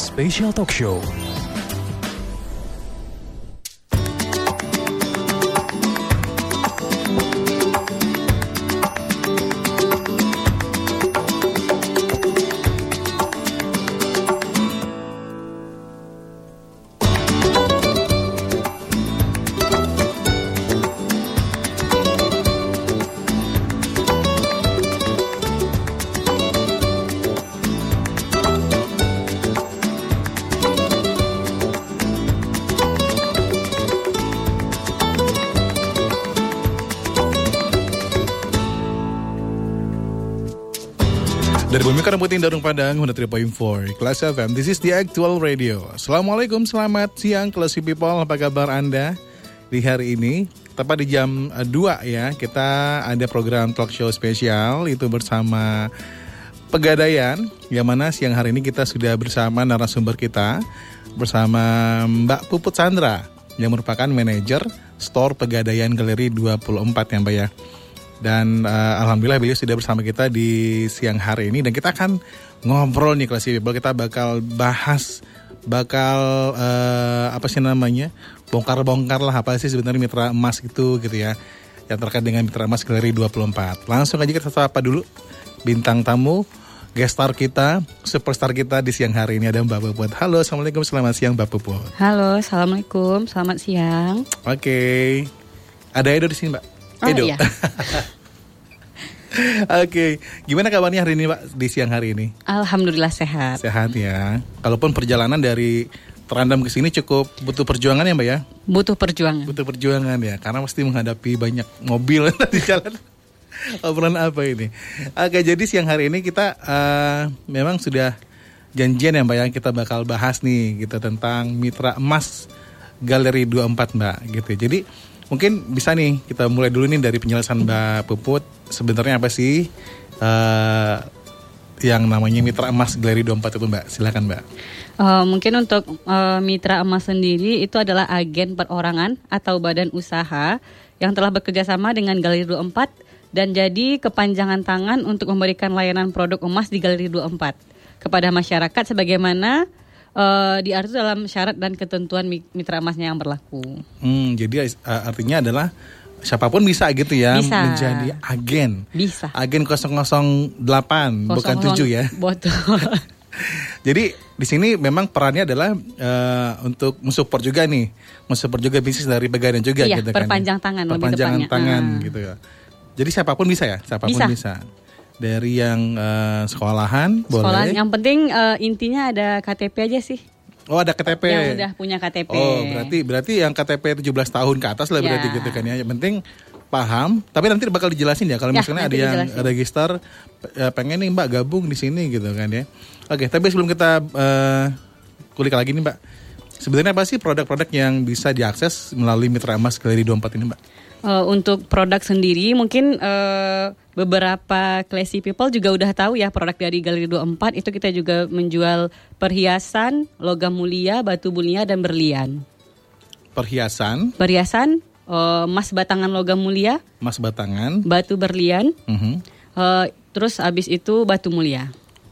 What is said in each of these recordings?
Special Talk Show. Putih Darung Padang 103.4 Kelas FM This is the actual radio. Assalamualaikum selamat siang Classy people. Apa kabar anda? Di hari ini Tepat di jam eh, 2 ya Kita ada program talk show spesial. Itu bersama Pegadaian Yang mana siang hari ini kita sudah bersama narasumber kita Bersama Mbak Puput Sandra Yang merupakan manajer Store Pegadaian Galeri 24 ya Mbak ya dan uh, alhamdulillah beliau sudah bersama kita di siang hari ini. Dan kita akan ngobrol nih kelas people. Kita bakal bahas bakal uh, apa sih namanya? Bongkar-bongkar lah apa sih sebenarnya mitra emas itu gitu ya. Yang terkait dengan mitra emas galeri 24 langsung aja kita sapa dulu bintang tamu guest star kita superstar kita di siang hari ini. Ada Mbak Puput. Halo assalamualaikum. Selamat siang Mbak Puput. Halo, assalamualaikum, selamat siang. oke. Ada Edo di sini Mbak Oh, Edo iya. Oke, gimana kabarnya hari ini Pak di siang hari ini? Alhamdulillah sehat. Sehat ya. Kalaupun perjalanan dari Terandam ke sini cukup butuh perjuangan ya Mbak ya? Butuh perjuangan. Butuh perjuangan ya, karena pasti menghadapi banyak mobil di jalan. Obrolan apa ini? Oke, jadi siang hari ini kita eh, memang sudah janjian ya Mbak ya, kita bakal bahas nih gitu tentang mitra emas Galeri 24 Mbak gitu. Jadi mungkin bisa nih kita mulai dulu nih dari penjelasan Mbak Puput sebenarnya apa sih eh, yang namanya mitra emas Galeri 24 itu Mbak? Silakan Mbak. Eh, mungkin untuk eh, mitra emas sendiri itu adalah agen perorangan atau badan usaha yang telah bekerja sama dengan Galeri 24 dan jadi kepanjangan tangan untuk memberikan layanan produk emas di Galeri 24 kepada masyarakat sebagaimana eh, diatur dalam syarat dan ketentuan mi- mitra emasnya yang berlaku. Hmm, jadi eh, artinya adalah siapa pun bisa gitu ya Bisa. menjadi agen. Bisa. Agen 008 bukan 7 ya. Betul. Jadi di sini memang perannya adalah eh, untuk mensupport juga nih, mensupport juga bisnis dari pegadaian juga Iya, gitu kan. perpanjang tangan lebih Perpanjangan tepatnya. tangan Ah. gitu ya. Jadi siapa pun bisa ya, siapa pun bisa. Bisa. Dari yang eh, sekolahan boleh. Sekolah yang penting eh, intinya ada KTP aja sih. Oh ada KTP. Yang udah punya KTP. Oh berarti berarti yang KTP 17 tahun ke atas lah Ya. berarti gitu kan ya. Yang penting paham, tapi nanti bakal dijelasin ya kalau Ya, misalnya ada yang dijelasin. register eh, pengen nih Mbak gabung di sini gitu kan ya. Oke, tapi sebelum kita eh, kulik lagi nih Mbak. Sebenarnya apa sih produk-produk yang bisa diakses melalui Mitra Emas Galeri 24 ini Mbak? Eh, untuk produk sendiri mungkin eh, beberapa classy people juga udah tahu ya produk dari Galeri 24 itu kita juga menjual perhiasan, logam mulia, batu mulia dan berlian. Perhiasan, Perhiasan emas batangan logam mulia, emas batangan. batu berlian, Mhm. eh, terus abis itu batu mulia.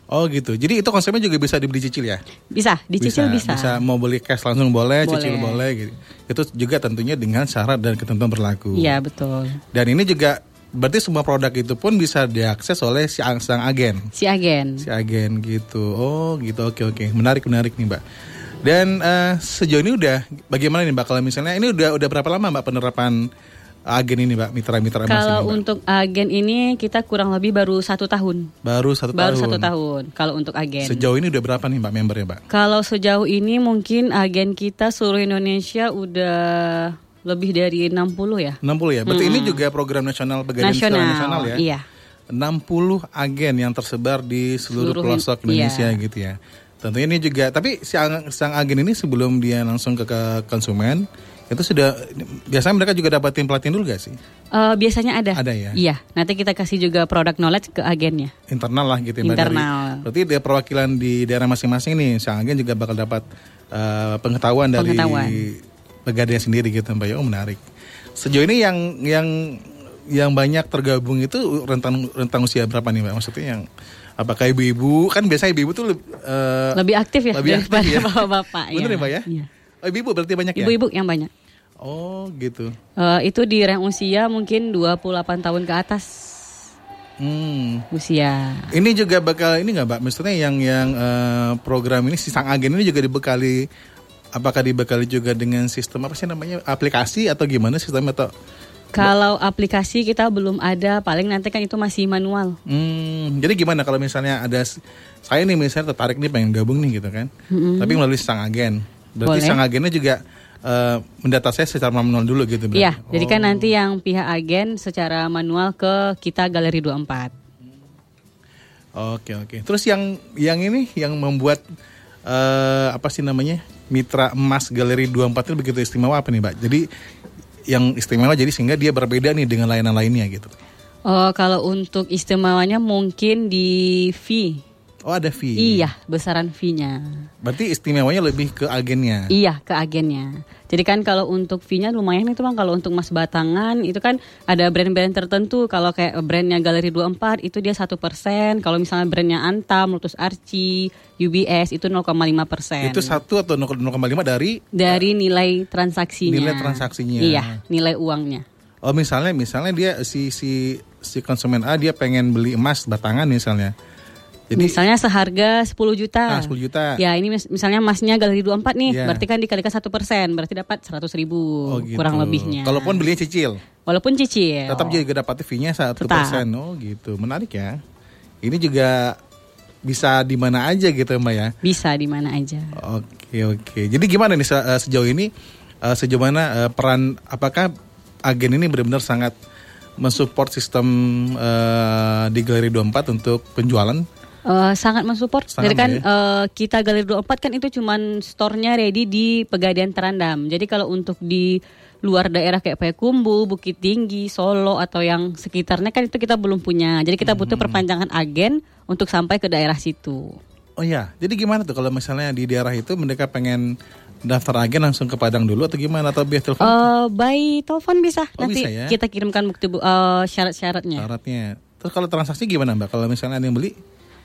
Oh gitu. Jadi itu konsepnya juga bisa dibeli cicil ya? Bisa, dicicil bisa. Bisa mau beli cash langsung boleh, Boleh. cicil boleh gitu. Itu juga tentunya dengan syarat dan ketentuan berlaku. Iya, betul. Dan ini juga berarti semua produk itu pun bisa diakses oleh si ang- sang agen. Si agen. Si agen gitu. Oh, gitu. Oke, oke. Menarik, menarik nih, Mbak. Dan eh, sejauh ini udah bagaimana nih, Mbak? Kalau misalnya ini udah udah berapa lama, Mbak, penerapan agen ini, Mbak? Mitra-mitra ini, Kalau Mbak? untuk agen ini kita kurang lebih baru satu tahun. baru satu Baru tahun. satu tahun kalau untuk agen. Sejauh ini udah berapa nih, Mbak, membernya, Mbak? Kalau sejauh ini mungkin agen kita seluruh Indonesia udah lebih dari 60 ya. 60 ya. Berarti ini juga program nasional pegadaian Nasional. nasional ya. Iya. 60 agen yang tersebar di seluruh, Seluruh pelosok in- Indonesia iya. gitu ya. Tentunya ini juga, tapi sang, sang agen ini sebelum dia langsung ke, ke konsumen itu sudah biasanya mereka juga dapatin pelatihan dulu gak sih? Eh, biasanya ada. Ada ya? Iya. Nanti kita kasih juga produk knowledge ke agennya. Internal lah gitu ya, Internal. dari- berarti dia perwakilan di daerah masing-masing nih, sang agen juga bakal dapat eh, pengetahuan dari Pengetahuan. Pegadaian sendiri gitu Mbak. Ya, Oh menarik. Sejauh ini yang yang yang banyak tergabung itu rentang rentang usia berapa nih Mbak? Maksudnya yang apakah ibu-ibu kan biasa ibu-ibu tuh uh, lebih aktif ya lebih aktif daripada ya. bapak-bapak. Bener ya, Mbak ya? Iya. Oh, ibu-ibu berarti banyak ya? Ibu-ibu yang banyak. Oh, gitu. Eh, itu di rang usia mungkin 28 tahun ke atas Hmm. usia. Ini juga bakal ini nggak Mbak? Maksudnya yang yang eh, program ini si sang agen ini juga dibekali apakah dibekali juga dengan sistem apa sih namanya aplikasi atau gimana sistem atau Kalau aplikasi kita belum ada, paling nanti kan itu masih manual. Hmm, jadi gimana kalau misalnya ada saya nih misalnya tertarik nih pengen gabung nih gitu kan, tapi melalui sang agen, berarti Boleh. sang agennya juga eh, mendata saya secara manual dulu gitu. berarti? Iya, jadi kan Oh. nanti yang pihak agen secara manual ke kita Galeri 24. Oke oke. Terus yang yang ini yang membuat eh, apa sih namanya mitra emas galeri 24 ini begitu istimewa apa nih, Mbak? Jadi yang istimewa jadi sehingga dia berbeda nih dengan layanan lainnya gitu. Oh, kalau untuk istimewanya mungkin di fee. Oh ada fee. Iya, besaran fee-nya. Berarti istimewanya lebih ke agennya. Iya, ke agennya. Jadi kan kalau untuk fee-nya lumayan itu Bang, kalau untuk Mas Batangan itu kan ada brand-brand tertentu. Kalau kayak brandnya Galeri 24 itu dia satu persen. Kalau misalnya brandnya Antam, Lotus Archie, UBS itu 0,5 persen. Itu satu atau 0,5 dari Dari nilai transaksinya. Nilai transaksinya. Iya, nilai uangnya. Oh misalnya misalnya dia si si si konsumen A dia pengen beli emas batangan misalnya. Jadi misalnya seharga 10 juta. ah, 10 juta. Ya ini mis- misalnya emasnya galeri 24 nih, Iya. berarti kan dikalikan satu persen, berarti dapat 100 ribu Oh, gitu. kurang lebihnya. Kalaupun belinya cicil, Walaupun cicil. tetap juga dapat fee-nya satu Tetap. persen. Oh gitu, menarik ya. Ini juga bisa di mana aja gitu mbak ya. Bisa di mana aja. Oke oke. Jadi gimana nih se- eh, sejauh ini eh, sejauh mana eh, peran apakah agen ini benar-benar sangat mensupport sistem eh, di Galeri 24 untuk penjualan? Eh, sangat mensupport. Sangat, Jadi kan Mbak, eh, kita Galeri 24 kan itu cuman store-nya ready di Pegadaian Terandam. Jadi kalau untuk di luar daerah kayak Payakumbuh, Bukit Tinggi, Solo atau yang sekitarnya kan itu kita belum punya. Jadi kita butuh perpanjangan agen untuk sampai ke daerah situ. Oh ya, jadi gimana tuh kalau misalnya di daerah itu mereka pengen daftar agen langsung ke Padang dulu atau gimana atau biar telepon Eh by telepon bisa. Oh, Nanti bisa ya? kita kirimkan bukti bu- eh, syarat-syaratnya. syaratnya? Terus kalau transaksi gimana mbak? Kalau misalnya ada yang beli?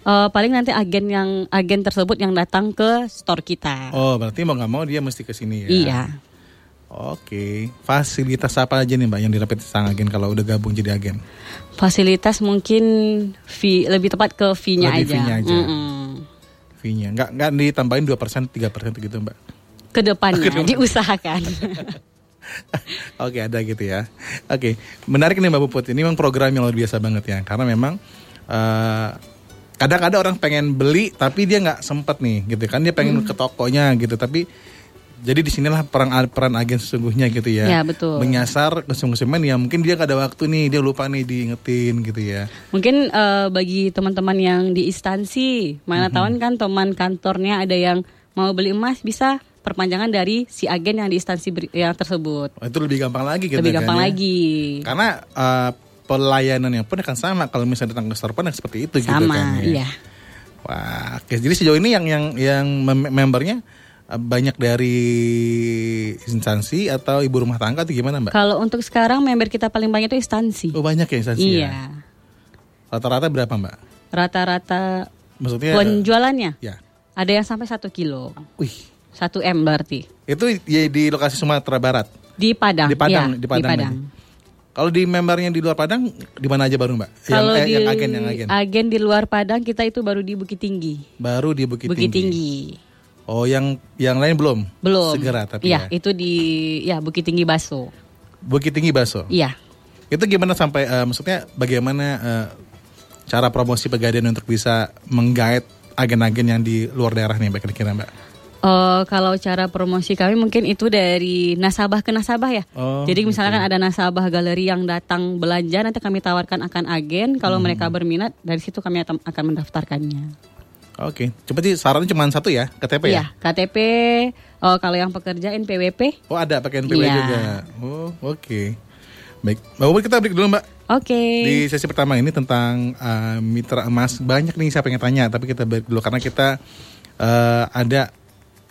Eh, paling nanti agen yang agen tersebut yang datang ke store kita. Oh berarti mau nggak mau dia mesti ke sini ya? Iya. Oke, fasilitas apa aja nih mbak yang didapat sang agen kalau udah gabung jadi agen? Fasilitas mungkin fee lebih tepat ke fee-nya Lebih aja. fee-nya aja. Mm-mm. Fee-nya nggak nggak ditambahin 2 persen, tiga persen gitu mbak? Ke depannya diusahakan. Oke ada gitu ya. Oke menarik nih Mbak Puput. Ini memang program yang luar biasa banget ya. Karena memang kadang-kadang orang pengen beli tapi dia nggak sempet nih gitu kan. Dia pengen ke tokonya gitu. Tapi jadi di sinilah peran peran agen sesungguhnya gitu ya. Ya, betul. Menyasar konsumen yang mungkin dia nggak ada waktu nih. Dia lupa nih diingetin gitu ya. Mungkin eh, bagi teman-teman yang di instansi, mana Mhm. tahun kan teman kantornya ada yang mau beli emas bisa perpanjangan dari si agen yang di instansi yang tersebut. Oh, itu lebih gampang lagi gitu Lebih kan gampang ya. lagi. Karena eh, pelayanannya pun akan sama kalau misalnya datang ke store pun seperti itu gitu Sama, kan ya. iya. Wah, oke. Jadi sejauh ini yang yang yang mem- membernya eh, banyak dari instansi atau ibu rumah tangga atau gimana mbak? Kalau untuk sekarang member kita paling banyak itu instansi. Oh banyak ya instansi ya. iya. Rata-rata berapa mbak? Rata-rata Maksudnya? penjualannya ya. ada yang sampai satu kilo, Wih, satu m berarti. itu ya di lokasi Sumatera Barat. Di Padang. Di Padang, ya, di Padang lagi. Kalau di membernya di luar Padang, di mana aja baru mbak? Yang, Kalau eh, di yang agen yang agen. di luar Padang kita itu baru di Bukit Tinggi. Baru di Bukit, Bukit Tinggi. Tinggi. Oh, yang yang lain belum? Belum. Segera tapi Iya, ya. itu di ya Bukit Tinggi Baso. Bukit Tinggi Baso. Iya. Itu gimana sampai eh, maksudnya bagaimana eh, cara promosi pegadaian untuk bisa menggait agen-agen yang di luar daerah nih Mbak kira-kira Mbak? Eh, kalau cara promosi kami mungkin itu dari nasabah ke nasabah ya. Oh, Jadi misalkan ada nasabah galeri yang datang belanja nanti kami tawarkan akan agen. Kalau Hmm. mereka berminat dari situ kami akan mendaftarkannya. Oke, coba sih sarannya cuma satu ya, KTP ya? Iya, KTP. Oh, kalau yang pekerja NPWP. Oh ada pakai NPW Iya. juga. Oh oke. Baik, Mbak kita break dulu Mbak. Oke. Di sesi pertama ini tentang eh, mitra emas banyak nih saya pengen tanya, tapi kita break dulu karena kita eh, ada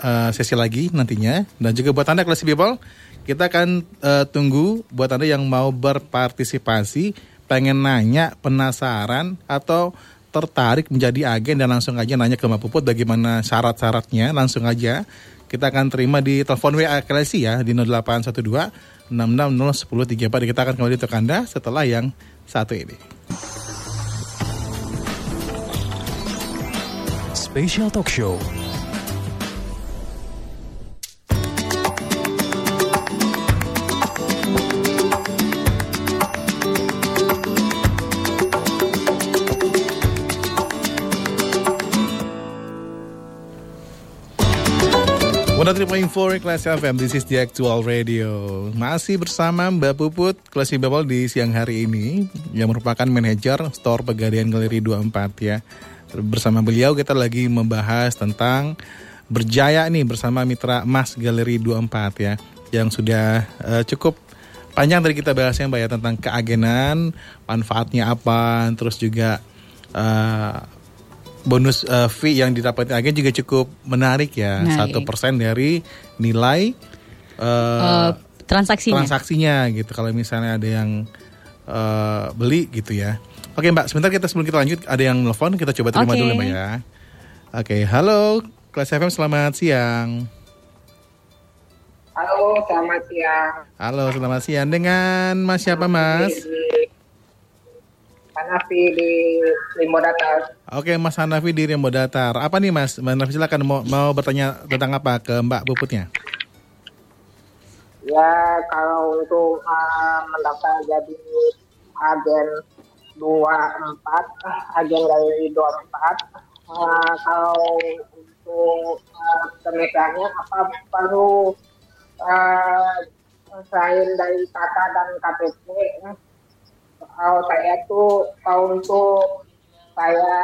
eh, sesi lagi nantinya dan juga buat anda kelas people kita akan eh, tunggu buat anda yang mau berpartisipasi, pengen nanya, penasaran atau tertarik menjadi agen dan langsung aja nanya ke Mbak Puput bagaimana syarat-syaratnya, langsung aja kita akan terima di telepon WA Klesi ya di 0812 660134. Kita akan kembali untuk Anda setelah yang satu ini. Special Talk Show for Kelas FM, this is the actual radio. Masih bersama Mbak Puput, Kelas Babel di siang hari ini Yang merupakan manajer store Pegadaian Galeri 24 ya. Bersama beliau kita lagi membahas tentang Berjaya nih bersama mitra Mas Galeri 24 ya Yang sudah uh, cukup panjang tadi kita bahasnya Mbak ya Tentang keagenan, manfaatnya apa Terus juga uh, bonus uh, fee yang didapat agen juga cukup menarik ya. Satu persen dari nilai uh, uh, transaksinya. transaksinya gitu. Kalau misalnya ada yang uh, beli gitu ya. Oke mbak sebentar kita sebelum kita lanjut ada yang telepon kita coba terima okay. dulu mbak ya. Oke halo kelas FM selamat siang. Halo selamat siang. Halo selamat siang. Dengan mas siapa mas Hanafi di Limbo Datar. Oke, Mas Hanafi di Limbo Datar. Apa nih Mas? Mas Hanafi silakan mau, mau bertanya tentang apa ke Mbak Puputnya? Ya, kalau untuk uh, mendaftar jadi agen 24, agen dari 24, uh, kalau untuk uh, apa perlu uh, selain dari kata dan KTP kalau saya tuh untuk saya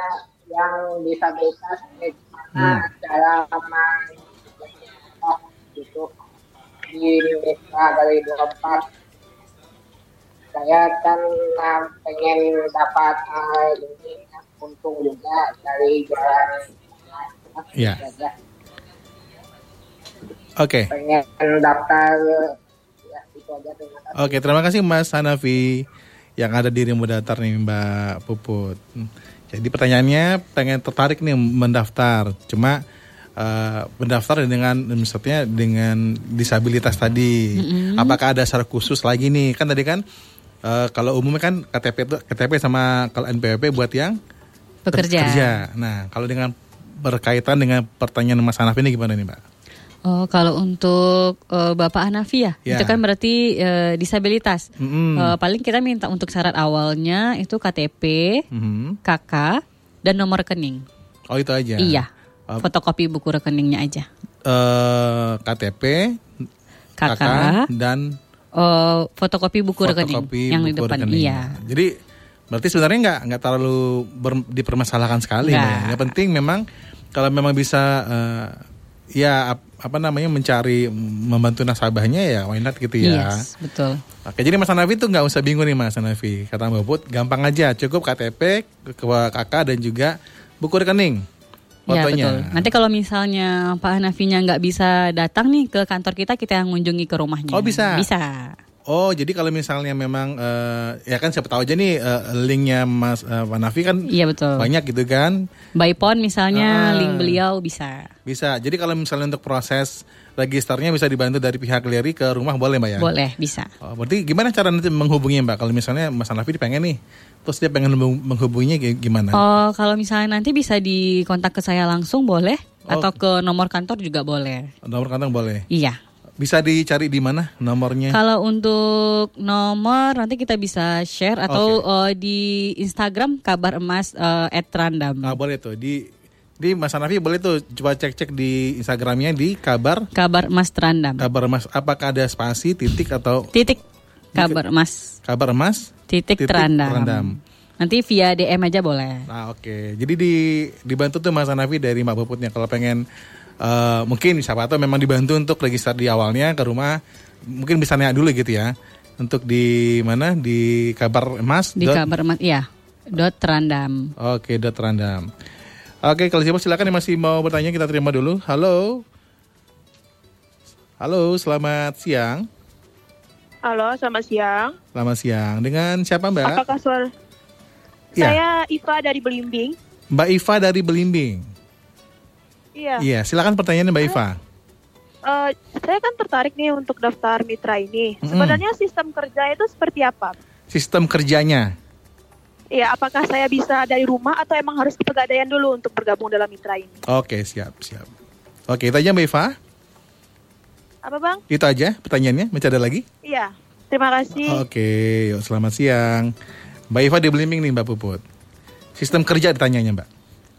yang disabilitas hmm. cara aman gitu di Indonesia dari 24 saya kan uh, pengen dapat uh, ini untung juga dari jalan ya. Oke. Okay. Pengen daftar ya itu aja Oke, okay, terima kasih Mas Hanafi yang ada di Rimbo Datar nih Mbak Puput. Jadi pertanyaannya pengen tertarik nih mendaftar, cuma uh, mendaftar dengan misalnya dengan disabilitas tadi. Mm-hmm. Apakah ada syarat khusus lagi nih? Kan tadi kan uh, kalau umumnya kan KTP itu KTP sama kalau NPWP buat yang bekerja. bekerja. Nah, kalau dengan berkaitan dengan pertanyaan Mas Hanaf ini gimana nih, Mbak? Oh, kalau untuk uh, Bapak Hanafi ya, yeah. itu kan berarti uh, disabilitas. Mm -hmm. uh, paling kita minta untuk syarat awalnya itu KTP, mm -hmm. KK, dan nomor rekening. Oh itu aja. Iya, uh, fotokopi buku rekeningnya aja. Uh, KTP, KK, KK dan uh, fotokopi buku fotokopi rekening yang di depan. Rekening. Iya. Jadi berarti sebenarnya nggak nggak terlalu ber, dipermasalahkan sekali. Ya. Yang penting memang kalau memang bisa uh, ya apa namanya mencari membantu nasabahnya ya why not gitu ya. Yes, betul. Oke, jadi Mas Hanafi tuh nggak usah bingung nih Mas Hanafi. Kata Mbak Put, gampang aja, cukup KTP, ke kakak dan juga buku rekening. Ya, fotonya. Ya, betul. Nanti kalau misalnya Pak Hanafinya nggak bisa datang nih ke kantor kita, kita yang mengunjungi ke rumahnya. Oh bisa. Bisa. Oh, jadi kalau misalnya memang uh, ya kan siapa tahu aja nih uh, linknya Mas uh, kan iya, betul. banyak gitu kan. By phone misalnya uh, link beliau bisa. Bisa. Jadi kalau misalnya untuk proses registernya bisa dibantu dari pihak Leri ke rumah boleh Mbak ya? Boleh, bisa. Oh, berarti gimana cara nanti menghubungi Mbak? Kalau misalnya Mas Nafi pengen nih, terus dia pengen menghubunginya gimana? Oh, kalau misalnya nanti bisa dikontak ke saya langsung boleh. Oh. Atau ke nomor kantor juga boleh. Nomor kantor boleh? Iya. Bisa dicari di mana nomornya? Kalau untuk nomor nanti kita bisa share atau okay. uh, eh, di Instagram kabar emas uh, @random. Ah boleh tuh di di Mas Hanafi boleh tuh coba cek-cek di Instagramnya di kabar kabar emas random. Kabar emas apakah ada spasi titik atau titik kabar emas. Kabar emas titik, titik terandam. Nanti via DM aja boleh. Nah oke, okay. jadi di dibantu tuh Mas Hanafi dari Mbak Puputnya kalau pengen uh, mungkin siapa tahu memang dibantu untuk register di awalnya ke rumah. Mungkin bisa nanya dulu gitu ya. Untuk di mana? Di kabar emas di dot, kabar emas iya. Dot terandam. Oke okay, dot terandam. Oke kalau siapa silakan yang masih mau bertanya kita terima dulu. Halo. Halo selamat siang. Halo selamat siang. Selamat siang. Dengan siapa mbak? Apakah suara Iya. Saya Iva dari Belimbing. Mbak Iva dari Belimbing. Iya. Iya, silakan pertanyaannya Mbak Iva. Eh, saya kan tertarik nih untuk daftar mitra ini. Mm-mm. Sebenarnya sistem kerja itu seperti apa? Sistem kerjanya. Iya, apakah saya bisa dari rumah atau emang harus ke Pegadaian dulu untuk bergabung dalam mitra ini? Oke, siap, siap. Oke, itu aja Mbak Iva. Apa bang? Itu aja pertanyaannya. Masih ada lagi? Iya. Terima kasih. Oke, yuk selamat siang. Mbak Iva di Belimbing nih Mbak Puput. Sistem kerja ditanyanya Mbak.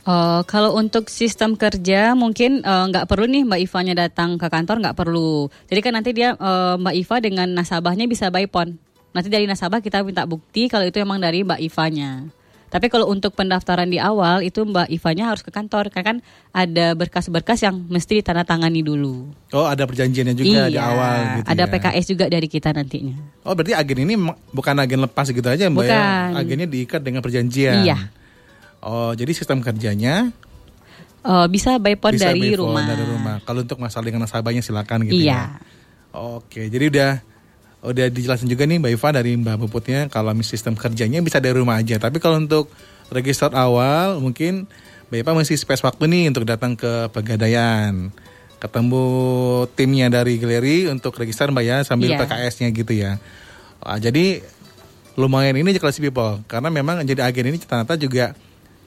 Oh, kalau untuk sistem kerja mungkin eh, nggak perlu nih Mbak Ivanya datang ke kantor nggak perlu. Jadi kan nanti dia eh, Mbak Iva dengan nasabahnya bisa by phone. Nanti dari nasabah kita minta bukti kalau itu emang dari Mbak Ivanya. Tapi kalau untuk pendaftaran di awal itu Mbak Ivanya harus ke kantor karena kan ada berkas-berkas yang mesti ditandatangani dulu. Oh, ada perjanjiannya juga iya, di awal gitu ada ya. PKS juga dari kita nantinya. Oh, berarti agen ini bukan agen lepas gitu aja Mbak ya? Bukan. Agennya diikat dengan perjanjian. Iya. Oh, jadi sistem kerjanya Eh, bisa by phone bisa dari by phone rumah. dari rumah. Kalau untuk masalah dengan nasabahnya silakan gitu ya. Iya. Oke, jadi udah udah dijelasin juga nih Mbak Iva dari Mbak Puputnya kalau sistem kerjanya bisa dari rumah aja. Tapi kalau untuk register awal mungkin Mbak Iva masih space waktu nih untuk datang ke Pegadaian. Ketemu timnya dari galeri untuk register Mbak ya sambil Iya. PKS-nya gitu ya. Wah, jadi lumayan ini classy people karena memang jadi agen ini ternyata juga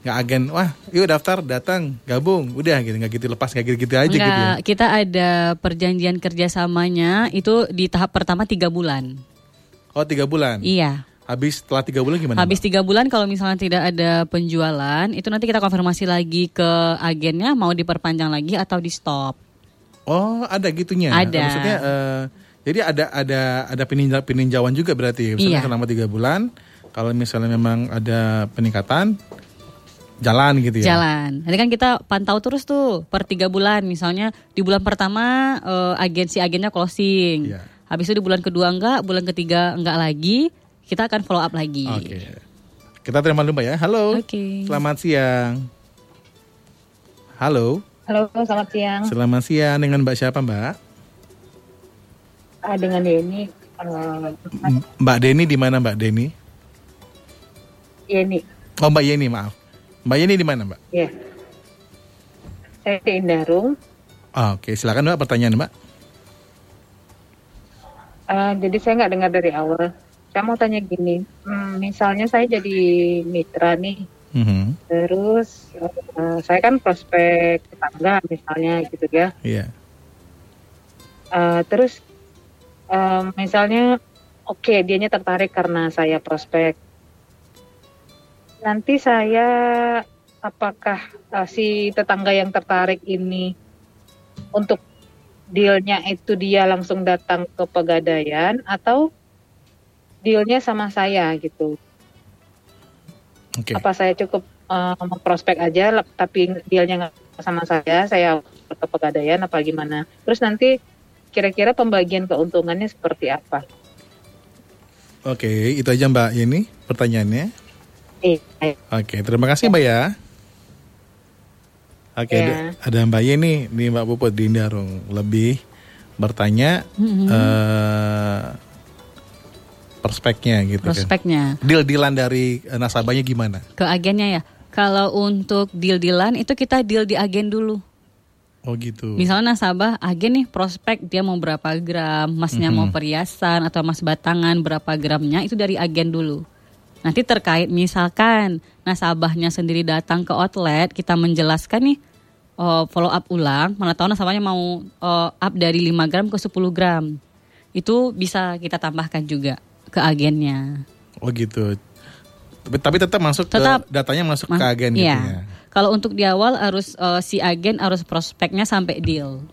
nggak agen wah yuk daftar datang gabung udah gitu nggak gitu lepas nggak gitu gitu aja gitu ya. Kita ada perjanjian kerjasamanya itu di tahap pertama tiga bulan. Oh tiga bulan. Iya. Habis setelah tiga bulan gimana? Habis tiga bulan kalau misalnya tidak ada penjualan, itu nanti kita konfirmasi lagi ke agennya mau diperpanjang lagi atau di stop. Oh ada gitunya. Ada. Maksudnya eh, jadi ada ada ada peninja, peninjauan juga berarti. Misalnya Iya. selama tiga bulan. Kalau misalnya memang ada peningkatan, jalan gitu ya. Jalan. Nanti kan kita pantau terus tuh per tiga bulan. Misalnya di bulan pertama eh, agensi agennya closing. Iya. Habis itu di bulan kedua enggak, bulan ketiga enggak lagi. Kita akan follow up lagi. Oke. Kita terima dulu Mbak ya. Halo. Oke. Selamat siang. Halo. Halo, selamat siang. Selamat siang dengan Mbak siapa Mbak? Ah, dengan Denny. Uh, Mbak Deni di mana Mbak Deni? Yeni, Oh Mbak Yeni maaf. Mbak Yeni di mana Mbak? ya. Saya di Indarung. Ah, Oke silakan Mbak pertanyaan Mbak. Ah, jadi saya nggak dengar dari awal. Saya mau tanya gini, hmm, misalnya saya jadi mitra nih, Mhm. terus eh, saya kan prospek tetangga misalnya gitu ya. Iya. Ah, terus eh, misalnya, oke dianya tertarik karena saya prospek. Nanti saya apakah eh, si tetangga yang tertarik ini untuk dealnya itu dia langsung datang ke pegadaian atau dealnya sama saya gitu? Oke. Apa saya cukup eh, memprospek aja, tapi dealnya nggak sama saya, saya ke pegadaian apa gimana? Terus nanti kira-kira pembagian keuntungannya seperti apa? Oke, itu aja Mbak Yeni pertanyaannya. Oke, terima kasih Mbak ya. Oke, Ya. ada, ada Mbak Yeni nih Mbak Puput di Indarung lebih bertanya Mhm. eh, perspeknya gitu kan. Prospeknya. Deal-dealan dari eh, nasabahnya gimana? Ke agennya ya. Kalau untuk deal-dealan itu kita deal di agen dulu. Oh gitu. Misalnya nasabah agen nih prospek dia mau berapa gram, masnya mau perhiasan atau mas batangan berapa gramnya itu dari agen dulu. Nanti terkait misalkan nasabahnya sendiri datang ke outlet kita menjelaskan nih oh, follow up ulang, mana tahu nasabahnya mau oh, up dari 5 gram ke 10 gram. Itu bisa kita tambahkan juga ke agennya. Oh gitu. Tapi, tapi tetap masuk Tetap. ke datanya masuk ke Mas- agen gitu iya. ya. Kalau untuk di awal harus eh, si agen harus prospeknya sampai deal.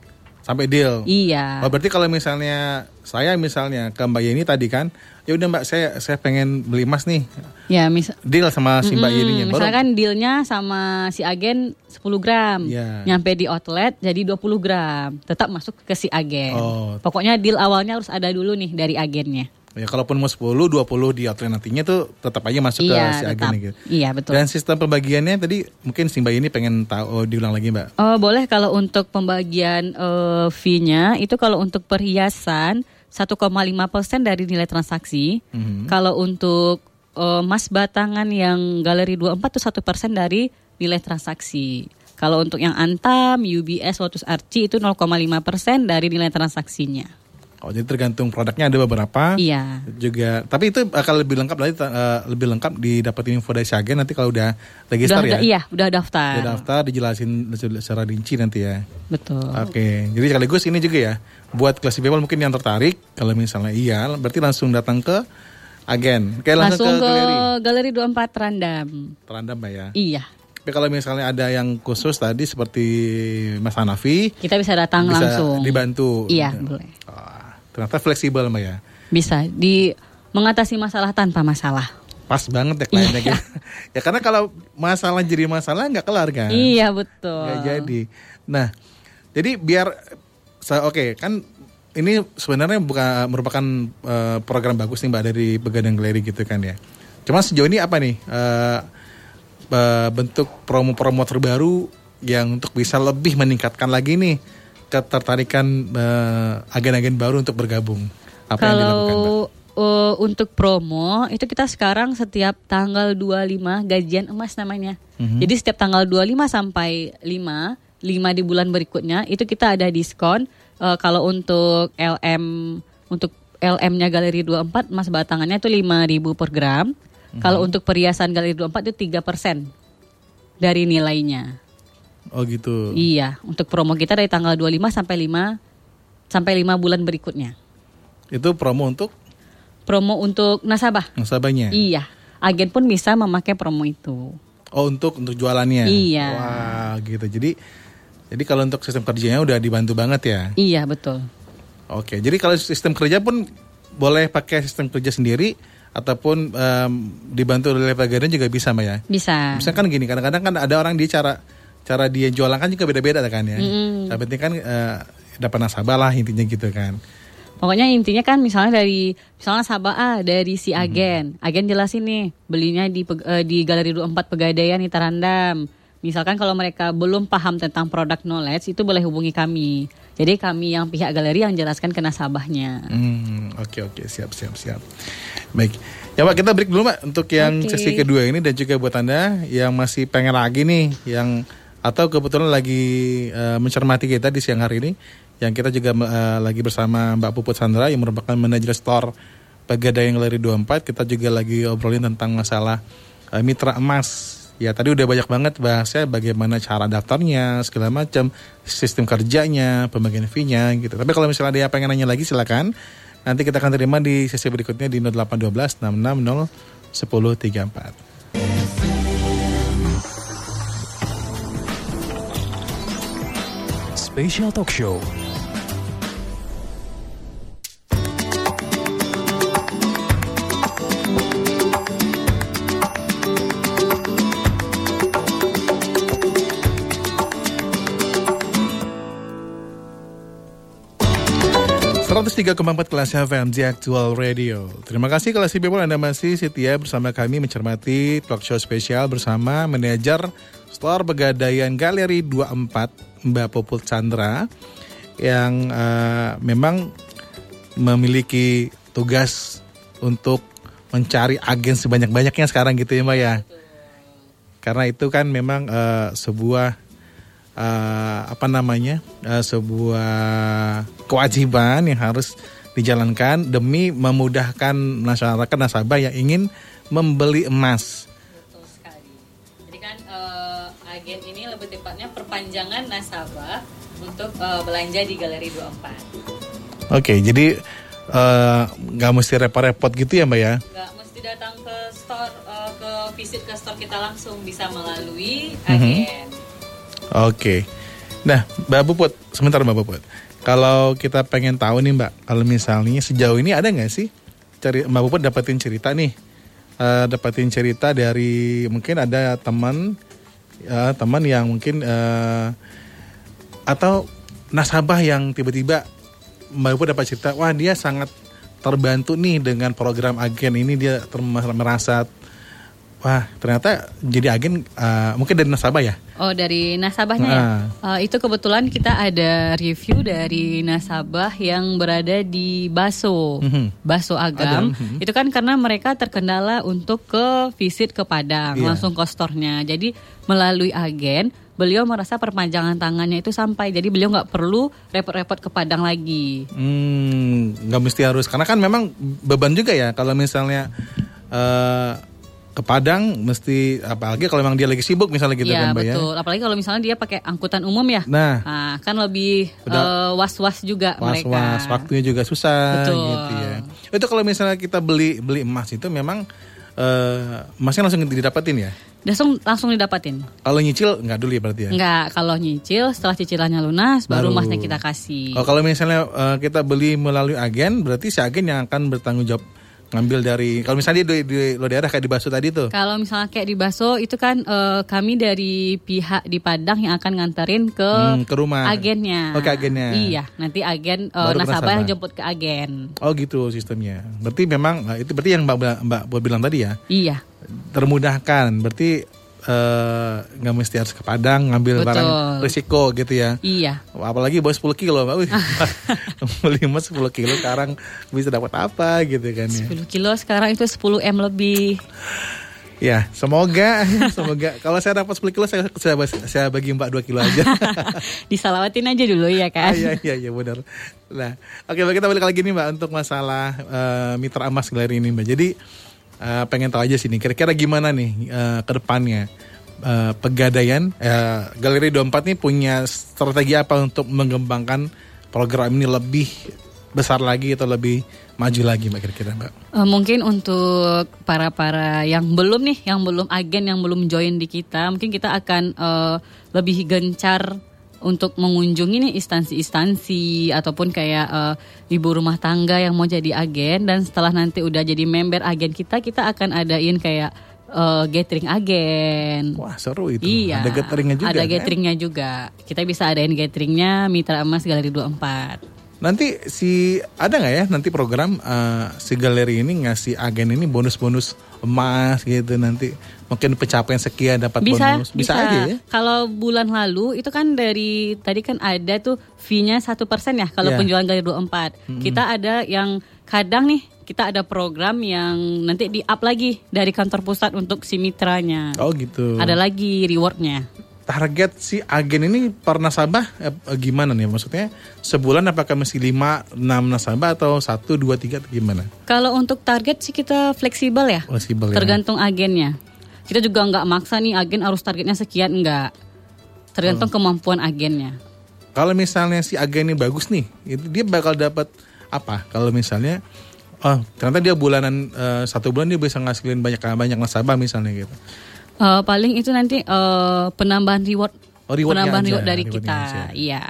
Sampai deal. Iya. Oh berarti kalau misalnya saya misalnya ke Mbak Yeni tadi kan, ya udah Mbak saya saya pengen beli emas nih, Ya, mis deal sama si Mbak Mm-mm, Yeninya. Baru- Misalkan dealnya sama si agen 10 gram, Iya. nyampe di outlet jadi 20 gram, tetap masuk ke si agen. Oh. Pokoknya deal awalnya harus ada dulu nih dari agennya. Ya kalaupun mau 10, 20 di outlet nantinya tuh tetap aja masuk ke si iya, agen gitu. Iya, betul. Dan sistem pembagiannya tadi mungkin si Mbak ini pengen tahu oh, diulang lagi Mbak. Oh, boleh kalau untuk pembagian eh, fee-nya itu kalau untuk perhiasan 1,5% dari nilai transaksi. Mhm. Kalau untuk emas batangan yang galeri 24 itu satu persen dari nilai transaksi. Kalau untuk yang Antam, UBS, Lotus Archie itu 0,5 persen dari nilai transaksinya. Oh, jadi tergantung produknya ada beberapa. Iya. Juga, tapi itu akan lebih lengkap lagi eh, lebih lengkap didapetin info dari si agen nanti kalau udah register Udah, ya. iya, udah daftar. Udah daftar dijelasin secara rinci nanti ya. Betul. Oke, jadi sekaligus ini juga ya buat kelas people mungkin yang tertarik kalau misalnya iya berarti langsung datang ke agen. Kayak langsung, Langsung ke, ke galeri. galeri 24 Randam. Terandam Mbak ya. Iya. Tapi kalau misalnya ada yang khusus tadi seperti Mas Hanafi Kita bisa datang bisa langsung. dibantu. Iya, boleh. Ternyata fleksibel Mbak ya. Bisa di mengatasi masalah tanpa masalah. Pas banget ya kliennya gitu. ya karena kalau masalah jadi masalah nggak kelar kan. Iya, betul. Nggak jadi. Nah, jadi biar sa- oke kan ini sebenarnya bukan merupakan eh, program bagus nih Mbak dari Begadang Galeri gitu kan ya. Cuma sejauh ini apa nih eh, eh, bentuk promo-promo terbaru yang untuk bisa lebih meningkatkan lagi nih ketertarikan eh, agen-agen baru untuk bergabung. Apa yang dilakukan Mbak? Kalau uh, untuk promo itu kita sekarang setiap tanggal 25 gajian emas namanya. Mhm. Jadi setiap tanggal 25 sampai 5, 5 di bulan berikutnya itu kita ada diskon Uh, kalau untuk LM untuk LM-nya Galeri 24 emas batangannya itu 5.000 per gram. Mhm. Kalau untuk perhiasan Galeri 24 itu 3% dari nilainya. Oh gitu. Iya, untuk promo kita dari tanggal 25 sampai 5 sampai 5 bulan berikutnya. Itu promo untuk Promo untuk nasabah. nasabahnya. Iya, agen pun bisa memakai promo itu. Oh untuk untuk jualannya. Iya. Wah gitu. Jadi jadi kalau untuk sistem kerjanya udah dibantu banget ya. Iya, betul. Oke. Jadi kalau sistem kerja pun boleh pakai sistem kerja sendiri ataupun em, dibantu oleh pegadaian juga bisa mbak ya. Bisa. Misalkan gini kadang-kadang kan ada orang dia cara cara dia jualan kan juga beda-beda kan ya. Yang penting kan eh, dapat nasabah lah intinya gitu kan. Pokoknya intinya kan misalnya dari misalnya nasabah A dari si agen. Agen jelasin nih, belinya di eh, di Galeri 24 Pegadaian di Tarandam. Misalkan kalau mereka belum paham tentang produk knowledge itu boleh hubungi kami. Jadi kami yang pihak galeri yang jelaskan ke nasabahnya. Hmm, oke oke siap siap siap. Baik. Ya Pak kita break dulu Mbak untuk yang Oke. sesi kedua ini dan juga buat Anda yang masih pengen lagi nih yang atau kebetulan lagi eh, mencermati kita di siang hari ini yang kita juga eh, lagi bersama Mbak Puput Sandra yang merupakan manajer store Pegadaian Galeri 24 kita juga lagi obrolin tentang masalah eh, mitra emas Ya tadi udah banyak banget bahasnya bagaimana cara daftarnya segala macam sistem kerjanya pembagian fee-nya gitu. Tapi kalau misalnya ada yang pengen nanya lagi silakan. Nanti kita akan terima di sesi berikutnya di 0812 660 1034. Special Talk Show. empat kelas FM Actual Radio. Terima kasih kelas people Anda masih setia bersama kami mencermati talk show spesial bersama manajer store Pegadaian Galeri 24 Mbak Popul Chandra yang eh, memang memiliki tugas untuk mencari agen sebanyak-banyaknya sekarang gitu ya Mbak ya. Karena itu kan memang eh, sebuah eh, apa namanya eh, sebuah kewajiban yang harus dijalankan demi memudahkan masyarakat nasabah yang ingin membeli emas. Perpanjangan nasabah untuk eh, belanja di Galeri 24. Oke, jadi eh, nggak mesti repot-repot gitu ya mbak ya? Nggak mesti datang ke store eh, ke visit ke store kita langsung bisa melalui Mhm. agen. Oke. Nah, Mbak Puput, sebentar Mbak Puput. Kalau kita pengen tahu nih Mbak, kalau misalnya sejauh ini ada nggak sih cari Mbak Puput dapetin cerita nih, Eh, dapetin cerita dari mungkin ada teman, ya, teman yang mungkin eh, atau nasabah yang tiba-tiba Mbak Puput dapat cerita, wah dia sangat terbantu nih dengan program agen ini dia merasa wah ternyata jadi agen uh, mungkin dari nasabah ya. Oh dari nasabahnya ya. Nah. Eh, itu kebetulan kita ada review dari nasabah yang berada di Baso, Mhm. Baso Agam. Agam, mhm. Itu kan karena mereka terkendala untuk ke visit ke Padang, Iya. langsung ke store-nya. Jadi melalui agen, beliau merasa perpanjangan tangannya itu sampai. Jadi beliau nggak perlu repot-repot ke Padang lagi. Hmm, nggak mesti harus karena kan memang beban juga ya kalau misalnya eh ke Padang mesti apalagi kalau memang dia lagi sibuk misalnya gitu Iya kan Mbak ya. betul. Apalagi kalau misalnya dia pakai angkutan umum ya. Nah, Nah, kan lebih eh, was-was juga mereka. was-was waktunya juga susah Betul. gitu ya. Itu kalau misalnya kita beli beli emas itu memang eh emasnya langsung didapatin ya. Langsung langsung didapatin. Kalau nyicil nggak dulu ya berarti ya. Enggak, kalau nyicil setelah cicilannya lunas baru, Baru. emasnya kita kasih. Oh, kalau misalnya eh, kita beli melalui agen, berarti si agen yang akan bertanggung jawab ngambil dari kalau misalnya di, di, lo daerah kayak di Baso tadi tuh. Kalau misalnya kayak di Baso itu kan eh, kami dari pihak di Padang yang akan nganterin ke Hmm, ke rumah. agennya. Oh, ke agennya. Iya, nanti agen Baru ke nasabah nasabah. yang jemput ke agen. Oh gitu sistemnya. Berarti memang eh, itu berarti yang Mbak Mbak Mbak bilang tadi ya Iya, termudahkan. Berarti eh, nggak mesti harus ke Padang ngambil Betul. barang risiko gitu ya. iya. Apalagi bawa 10 kilo Mbak. Wih, beli emas 10 kilo sekarang bisa dapat apa gitu kan ya. 10 kilo sekarang itu 10 M lebih. Ya, semoga semoga kalau saya dapat 10 kilo saya saya, saya bagi Mbak 2 kilo aja. Disalawatin aja dulu ya Ah, kan. Iya iya iya benar. Nah, oke Mbak, kita balik lagi nih Mbak untuk masalah eh, mitra emas galeri ini Mbak. Jadi eh, pengen tahu aja sih nih kira-kira gimana nih eh, ke depannya eh, pegadaian eh, Galeri 24 nih punya strategi apa untuk mengembangkan program ini lebih besar lagi atau lebih maju lagi Mbak kira-kira Mbak. Mungkin untuk para-para yang belum nih, yang belum agen, yang belum join di kita, mungkin kita akan eh, lebih gencar untuk mengunjungi nih instansi-instansi ataupun kayak eh, ibu rumah tangga yang mau jadi agen dan setelah nanti udah jadi member agen kita, kita akan adain kayak eh, gathering agen. Wah, seru itu. Iya. Ada gatheringnya juga. Ada kan? gatheringnya juga. Kita bisa adain gatheringnya Mitra Emas Galeri 24. Nanti si ada nggak ya nanti program eh, si galeri ini ngasih agen ini bonus-bonus emas gitu nanti mungkin pencapaian sekian dapat bisa, bonus bisa, aja ya Kalau bulan lalu itu kan dari tadi kan ada tuh fee-nya satu persen ya kalau Iya. penjualan galeri 24. Kita ada yang kadang nih kita ada program yang nanti di up lagi dari kantor pusat untuk si mitranya. oh gitu Ada lagi rewardnya. target si agen ini per nasabah eh, gimana nih maksudnya sebulan apakah mesti 5 6 nasabah atau 1 2 3 atau gimana Kalau untuk target sih kita fleksibel ya. fleksibel ya Tergantung agennya. Kita juga nggak maksa nih agen harus targetnya sekian enggak. Tergantung kemampuan agennya. kalau misalnya si agen ini bagus nih itu dia bakal dapat apa kalau misalnya oh ternyata dia bulanan eh, satu bulan dia bisa ngasilin banyak banyak nasabah misalnya gitu Eh, paling itu nanti eh, penambahan reward, Oh, penambahan aja, reward dari kita, iya.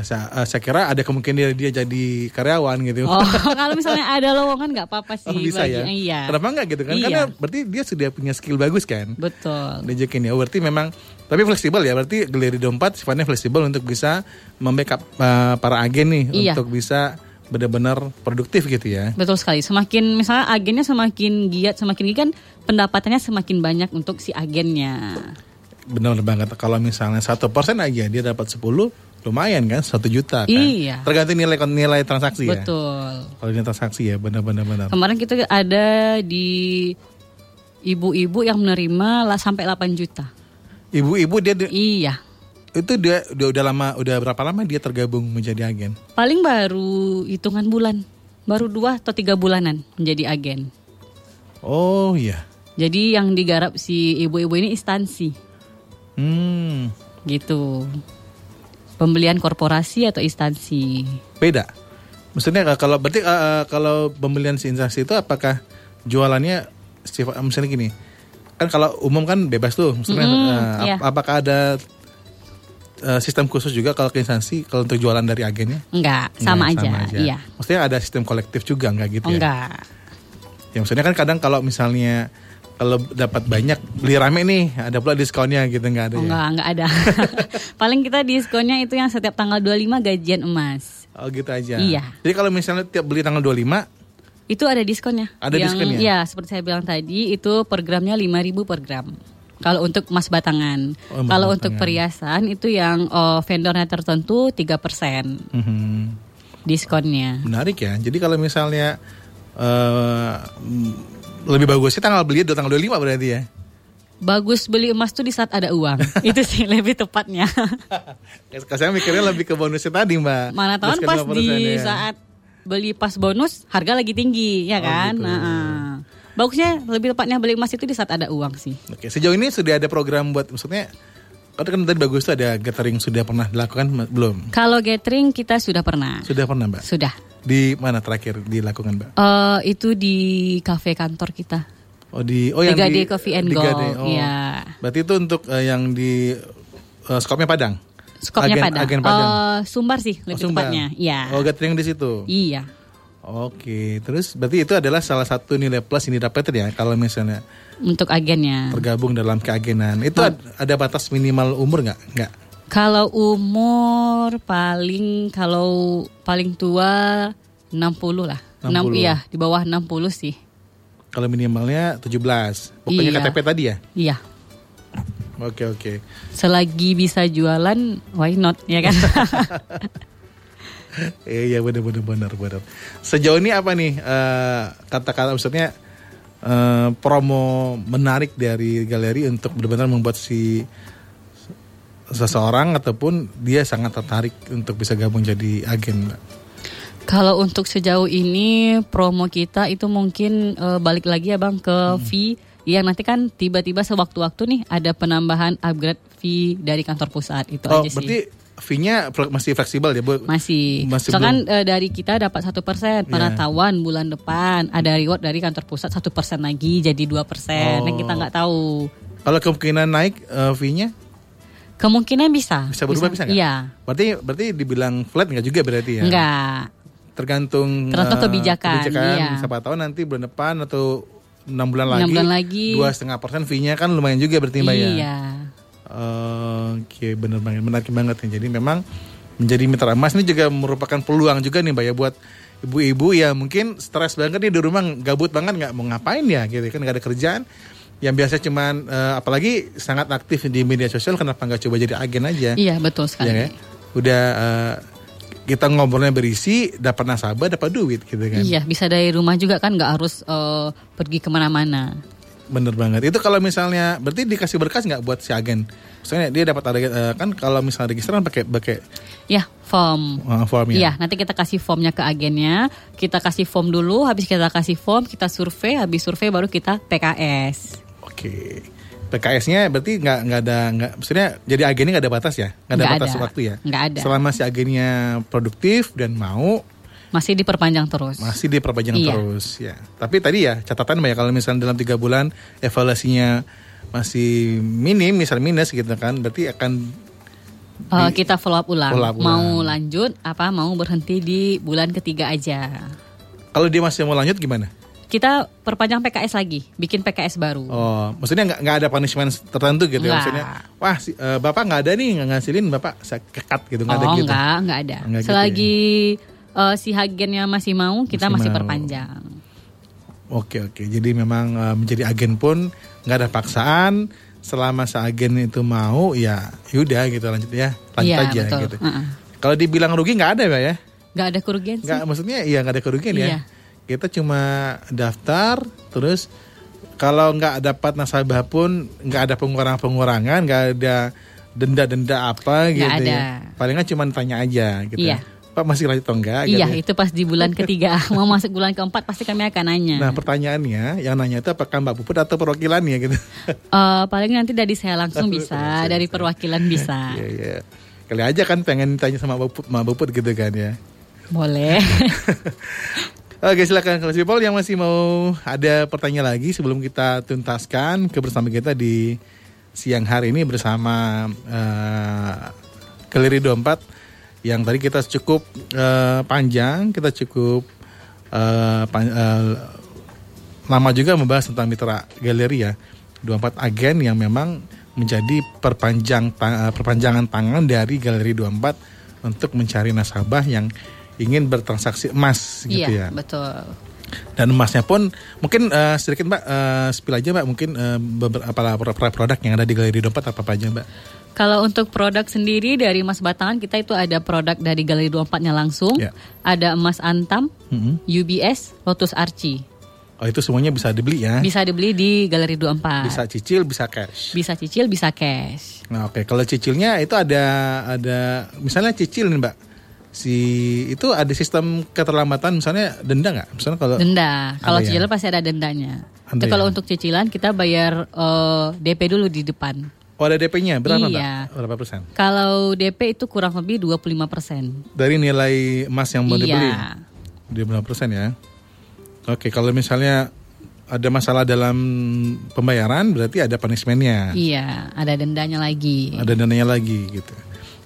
Saya, eh, saya kira ada kemungkinan dia, dia jadi karyawan gitu Oh, kalau misalnya ada lowongan nggak apa-apa sih. Oh, bisa ya bagi- Iya. kenapa enggak gitu kan Iya. karena berarti dia sudah punya skill bagus kan Betul. Dijekin ya, Oh, berarti memang tapi fleksibel ya, berarti Galeri 24 sifatnya fleksibel untuk bisa membackup uh, para agen nih Iya. untuk bisa benar-benar produktif gitu ya. Betul sekali. Semakin misalnya agennya semakin giat, semakin giat kan pendapatannya semakin banyak untuk si agennya. Benar banget. Kalau misalnya satu persen aja dia dapat 10 lumayan kan, satu juta kan. Iya. Tergantung nilai nilai transaksi ya. Betul. Kalau nilai transaksi ya, benar-benar benar. Kemarin kita ada di ibu-ibu yang menerima lah sampai 8 juta. Ibu-ibu dia, dia- Iya. itu dia udah, udah lama, udah berapa lama dia tergabung menjadi agen? Paling baru hitungan bulan. Baru dua atau tiga bulanan menjadi agen. Oh iya. Jadi yang digarap si ibu-ibu ini instansi Hmm, gitu. Pembelian korporasi atau instansi. beda. Maksudnya uh, kalau berarti uh, uh, kalau pembelian si instansi itu apakah jualannya sifat misalnya gini. Kan kalau umum kan bebas tuh. Maksudnya Mm-mm, uh, ap- iya. apakah ada uh, sistem khusus juga kalau ke instansi kalau untuk jualan dari agennya? Enggak, sama, Enggak, aja. Iya. Maksudnya ada sistem kolektif juga enggak gitu ya? Enggak. Ya maksudnya kan kadang kalau misalnya kalau dapat banyak beli rame nih ada pula diskonnya gitu enggak ada Oh, ya? enggak, enggak ada. Paling kita diskonnya itu yang setiap tanggal 25 gajian emas. Oh gitu aja. Iya. Jadi kalau misalnya tiap beli tanggal 25 Itu ada diskonnya. Ada yang, diskonnya? Ya, seperti saya bilang tadi, itu per gramnya 5.000 per gram. Kalau untuk emas batangan. Oh, Kalau batangan. untuk perhiasan itu yang oh, vendornya tertentu 3% Mhm. diskonnya. Menarik ya. Jadi kalau misalnya eh lebih bagusnya tanggal beli tanggal 25 berarti ya. Bagus beli emas tuh di saat ada uang. itu sih lebih tepatnya. Saya mikirnya lebih ke bonusnya tadi, Mbak. Mana tahu Diskon pas 5% di ya. saat beli pas bonus harga lagi tinggi ya Oh, kan. gitu. Nah, ah. bagusnya lebih tepatnya beli emas itu di saat ada uang sih. Oke, sejauh ini sudah ada program buat maksudnya kan kan tadi bagus tuh ada gathering sudah pernah dilakukan belum? Kalau gathering kita sudah pernah. Sudah pernah, Mbak? Sudah. Di mana terakhir dilakukan, Mbak? Eh itu di kafe kantor kita. Oh di oh Di yang Gade Coffee and di Gold, Gade, oh. iya. Berarti itu untuk eh, yang di eh, skopnya Padang. Skopnya Agen- Padang. Agen Padang. Eh, Sumbar sih Oh, lebih Sumbar. tepatnya. Iya. Oh, gathering di situ. Iya. Oke, terus berarti itu adalah salah satu nilai plus yang didapat ya kalau misalnya Untuk agennya. tergabung dalam keagenan. Itu Oh. ad- ada batas minimal umur nggak? Nggak. Kalau umur paling kalau paling tua 60 lah. 60. Enam- iya, di bawah 60 sih. Kalau minimalnya 17. Pokoknya Iya. KTP tadi ya. Iya. Oke, oke. Selagi bisa jualan, why not ya kan? Iya, benar benar benar benar. Sejauh ini apa nih eh, kata-kata maksudnya eh, promo menarik dari galeri untuk benar-benar membuat si seseorang ataupun dia sangat tertarik untuk bisa gabung jadi agen, Mbak. Kalau untuk sejauh ini promo kita itu mungkin eh, balik lagi ya Bang ke Hmm. fee yang nanti kan tiba-tiba sewaktu-waktu nih ada penambahan upgrade fee dari kantor pusat itu Oh, aja sih. berarti fee-nya masih fleksibel ya, Bu? Masih. Masih Misalkan eh, dari kita dapat satu persen, Iya. pengetahuan bulan depan ada reward dari kantor pusat satu persen lagi jadi dua persen. Yang Oh. kita nggak tahu. Kalau kemungkinan naik eh, fee-nya Kemungkinan bisa. bisa berubah bisa nggak? Iya. Berarti berarti dibilang flat nggak juga berarti ya? Enggak. Tergantung Tergantung eh, kebijakan, iya. Siapa tahu nanti bulan depan atau enam bulan lagi. Enam bulan lagi. Dua setengah persen fee-nya kan lumayan juga berarti Mbak ya. Iya. Oke, bener banget, menarik banget nih. Jadi memang menjadi mitra emas ini juga merupakan peluang juga nih, Mbak ya, buat ibu-ibu ya mungkin stres banget nih di rumah, gabut banget nggak mau ngapain ya, gitu kan nggak ada kerjaan. Yang biasa cuman eh, apalagi sangat aktif di media sosial, kenapa nggak coba jadi agen aja? Iya betul sekali. Ya kan? Udah eh, kita ngobrolnya berisi, dapat nasabah, dapat duit gitu kan. Iya, bisa dari rumah juga kan nggak harus eh, pergi ke mana-mana. Bener banget. Itu kalau misalnya berarti dikasih berkas nggak buat si agen? Misalnya dia dapat ada eh, kan kalau misalnya register kan pakai pakai Ya, form. eh, form ya. Iya, nanti kita kasih formnya ke agennya. Kita kasih form dulu, habis kita kasih form, kita survei, habis survei baru kita PKS. Oke. PKS-nya berarti nggak nggak ada nggak maksudnya jadi agennya nggak ada batas ya nggak ada Nggak batas ada. waktu ya Nggak ada. selama si agennya produktif dan mau Masih diperpanjang terus. masih diperpanjang Iya. terus ya tapi tadi ya catatan ya kalau misalnya dalam tiga bulan evaluasinya masih minim misal minus gitu kan berarti akan Eh, kita follow up ulang. Follow up ulang. Mau lanjut apa mau berhenti di bulan ketiga aja. kalau dia masih mau lanjut gimana Kita perpanjang PKS lagi, bikin PKS baru. oh maksudnya nggak nggak ada punishment tertentu gitu ya Nggak. maksudnya wah si- eh, bapak nggak ada nih nggak ngasilin bapak saya kekat gitu nggak ada oh gitu enggak, enggak ada. Enggak gitu Selagi eh, si agennya masih mau, kita Masih masih, mau. perpanjang. Oke oke, jadi memang eh, menjadi agen pun nggak ada paksaan. Selama si agen itu mau, ya yaudah gitu lanjut ya, lanjut Iya, aja betul. gitu. Heeh. Kalau dibilang rugi nggak ada ya, Nggak ada kerugian sih. nggak maksudnya iya nggak ada kerugian ya. Iya. Kita cuma daftar, terus kalau nggak dapat nasabah pun nggak ada pengurangan-pengurangan, nggak ada denda-denda apa Nggak gitu ada. ya. Palingan cuma tanya aja gitu. Iya. Pak masih lanjut atau enggak? Iya, gitu ya. itu pas di bulan ketiga mau masuk bulan keempat pasti kami akan nanya. Nah pertanyaannya, yang nanya itu apakah Mbak Puput atau perwakilannya gitu? Eh, paling nanti dari saya langsung bisa, Langsung dari bisa. perwakilan bisa. Iya iya. Kali aja kan pengen tanya sama Buput, sama Buput gitu kan ya. Boleh. Oke silakan kalau people yang masih mau ada pertanyaan lagi sebelum kita tuntaskan kebersamaan kita di siang hari ini bersama eh, Galeri 24 yang tadi kita cukup eh, panjang, kita cukup eh, pan- eh, lama juga membahas tentang mitra galeri ya. 24 agen yang memang menjadi perpanjang ta- perpanjangan tangan dari Galeri 24 untuk mencari nasabah yang ingin bertransaksi emas gitu iya, ya. betul. Dan emasnya pun mungkin eh, sedikit Mbak eh, spill aja Mbak mungkin eh, beberapa produk- yang ada di Galeri Dompet apa apa aja Mbak? Kalau untuk produk sendiri dari emas batangan kita itu ada produk dari Galeri 24-nya langsung. Ya. Ada emas antam, Mhm. UBS, Lotus Archie. Oh itu semuanya bisa dibeli ya? Bisa dibeli di Galeri 24. Bisa cicil, bisa cash. Bisa cicil, bisa cash. Nah oke, kalau cicilnya itu ada ada misalnya cicil nih mbak, si itu ada sistem keterlambatan misalnya denda nggak? Misalnya kalau Denda. Kalau ya? cicilan pasti ada dendanya. Itu kalau ya? untuk cicilan kita bayar eh, DP dulu di depan. Oh ada DP-nya berapa Iya. mbak? Berapa persen? Kalau DP itu kurang lebih 25 persen. Dari nilai emas yang mau dibeli? Iya. 25 persen ya. Oke, kalau misalnya ada masalah dalam pembayaran berarti ada punishment-nya. Iya, ada dendanya lagi. Ada dananya lagi gitu.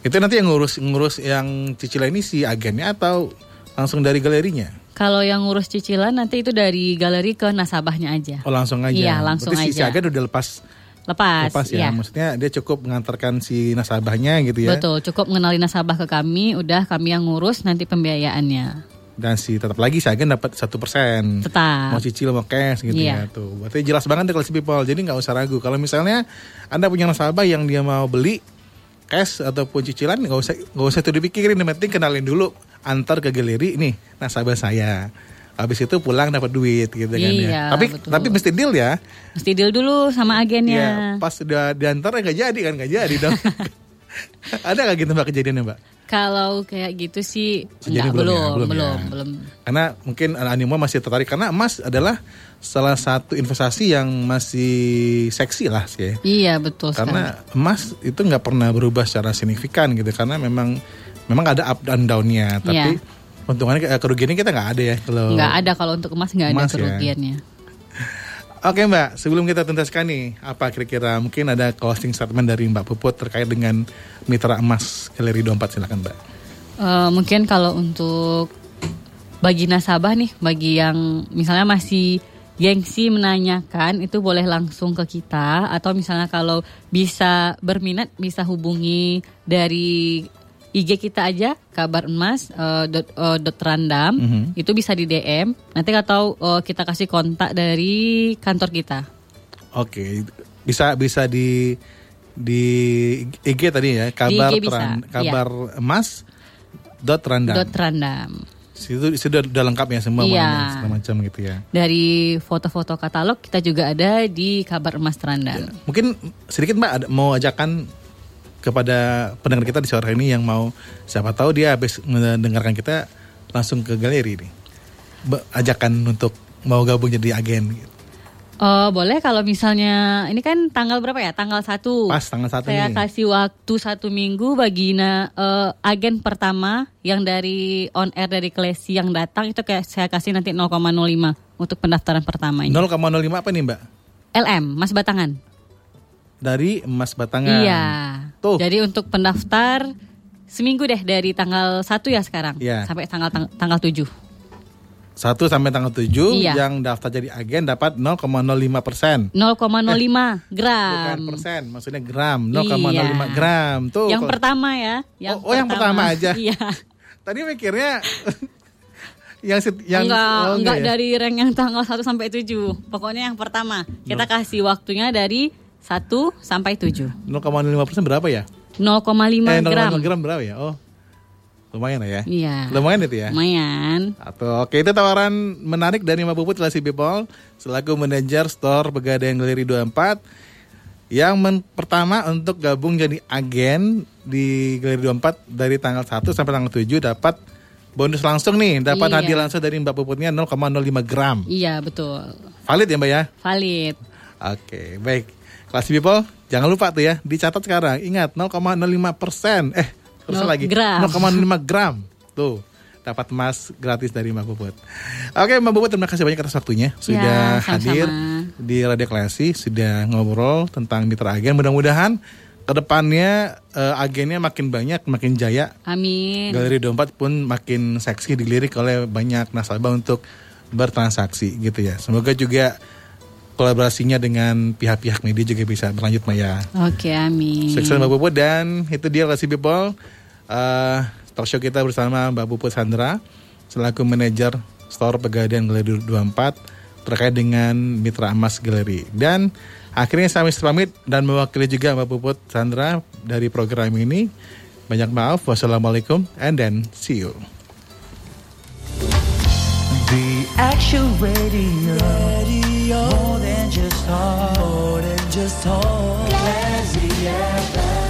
Itu nanti yang ngurus ngurus yang cicilan ini si agennya atau langsung dari galerinya? Kalau yang ngurus cicilan nanti itu dari galeri ke nasabahnya aja. Oh langsung aja. Iya, langsung Berarti si, si aja. agen udah lepas Lepas, lepas ya. iya. Maksudnya dia cukup mengantarkan si nasabahnya gitu ya. Betul, cukup mengenali nasabah ke kami, udah kami yang ngurus nanti pembiayaannya. Dan si tetap lagi si agen dapat satu persen. Tetap. Mau cicil mau cash gitu Iya. ya tuh. Berarti jelas banget deh kalau si people. Jadi nggak usah ragu. Kalau misalnya anda punya nasabah yang dia mau beli cash ataupun cicilan nggak usah nggak usah itu dipikirin. Yang penting kenalin dulu antar ke galeri nih nasabah saya. Habis itu pulang dapat duit gitu kan ya. Iya, Tapi betul. tapi mesti deal ya. Mesti deal dulu sama Iya, agennya. pas udah diantar ya nggak jadi kan nggak jadi dong. Ada nggak gitu mbak kejadiannya mbak? Kalau kayak gitu sih enggak, belum belum, ya, belum belum, ya. belum, Karena mungkin animo masih tertarik karena emas adalah salah satu investasi yang masih seksi lah sih. ya. Iya betul sekali. Karena emas itu nggak pernah berubah secara signifikan gitu karena memang memang ada up dan downnya. Tapi Iya. Untungannya eh, kerugiannya kita nggak ada ya kalau. Nggak ada kalau untuk emas nggak ada ya. kerugiannya. Oke Mbak, sebelum kita tuntaskan nih, apa kira-kira mungkin ada closing statement dari Mbak Puput terkait dengan mitra emas Galeri 24 silakan Mbak. Eh, mungkin kalau untuk bagi nasabah nih, bagi yang misalnya masih gengsi menanyakan itu boleh langsung ke kita atau misalnya kalau bisa berminat bisa hubungi dari IG kita aja kabar emas eh, dot, eh, dot random Mhm. itu bisa di DM nanti atau eh, kita kasih kontak dari kantor kita Oke, bisa bisa di di IG tadi ya, kabar IG bisa, teran- iya. kabar emas dot random. dot random Itu sudah udah lengkap ya semua Iya. segala macam gitu ya. dari foto-foto katalog kita juga ada di kabar emas random Mungkin sedikit Mbak ada, mau ajakan kepada pendengar kita di sore ini yang mau siapa tahu dia habis mendengarkan kita langsung ke galeri nih. Be- ajakan untuk mau gabung jadi agen. gitu. Oh boleh kalau misalnya ini kan tanggal berapa ya? Tanggal 1 Pas tanggal satu Saya nih. kasih waktu satu minggu bagi na, eh, agen pertama yang dari on air dari Klesi yang datang itu kayak saya kasih nanti 0,05 untuk pendaftaran pertama ini. 0,05 apa nih Mbak? LM Mas Batangan. Dari emas batangan. Iya. Tuh. Jadi untuk pendaftar seminggu deh dari tanggal 1 ya sekarang Iya. sampai tanggal tang- tanggal 7. 1 sampai tanggal 7 Iya. yang daftar jadi agen dapat 0,05 persen. 0,05 gram. Bukan persen, maksudnya gram, 0,05 Iya. gram. Tuh. Yang pertama ya. Oh, oh, yang pertama aja. Iya. Tadi mikirnya yang set- yang enggak, oh, enggak ya? dari rank yang tanggal 1 sampai 7. Pokoknya yang pertama. Kita kasih waktunya dari 1 sampai 7. 0,05 persen berapa ya? 0,5 eh, 0,05 gram. gram berapa ya? Oh, lumayan ya. Iya. Lumayan itu ya. Lumayan. Atau oke itu tawaran menarik dari Mbak Puput Classy People selaku manajer store Pegadaian Galeri 24 yang men- pertama untuk gabung jadi agen di Galeri 24 dari tanggal 1 sampai tanggal 7 dapat bonus langsung nih, dapat Iya. hadiah langsung dari Mbak Puputnya 0,05 gram. Iya, betul. Valid ya Mbak ya? Valid. Oke, baik. Classy People, jangan lupa tuh ya, dicatat sekarang. Ingat 0,05 persen. Eh, terus lagi gram. 0,5 gram. Tuh, dapat emas gratis dari Mbak Puput. Oke, Mbak Puput terima kasih banyak atas waktunya sudah Ya, sama-sama. hadir di Radio Klasi, sudah ngobrol tentang mitra agen. Mudah-mudahan ke depannya eh, agennya makin banyak, makin jaya. Amin. Galeri dompet pun makin seksi dilirik oleh banyak nasabah untuk bertransaksi gitu ya. Semoga juga kolaborasinya dengan pihak-pihak media juga bisa berlanjut Maya. Oke, amin. Sukses Mbak Puput dan itu dia Classy People. Eh, talk show kita bersama Mbak Puput Sandra selaku manajer Store Pegadaian Galeri 24 terkait dengan Mitra Emas Galeri. Dan akhirnya saya Mr. pamit dan mewakili juga Mbak Puput Sandra dari program ini. Banyak maaf. Wassalamualaikum and then see you. The Action Radio. More than just talk. More than just talk. Classy FM.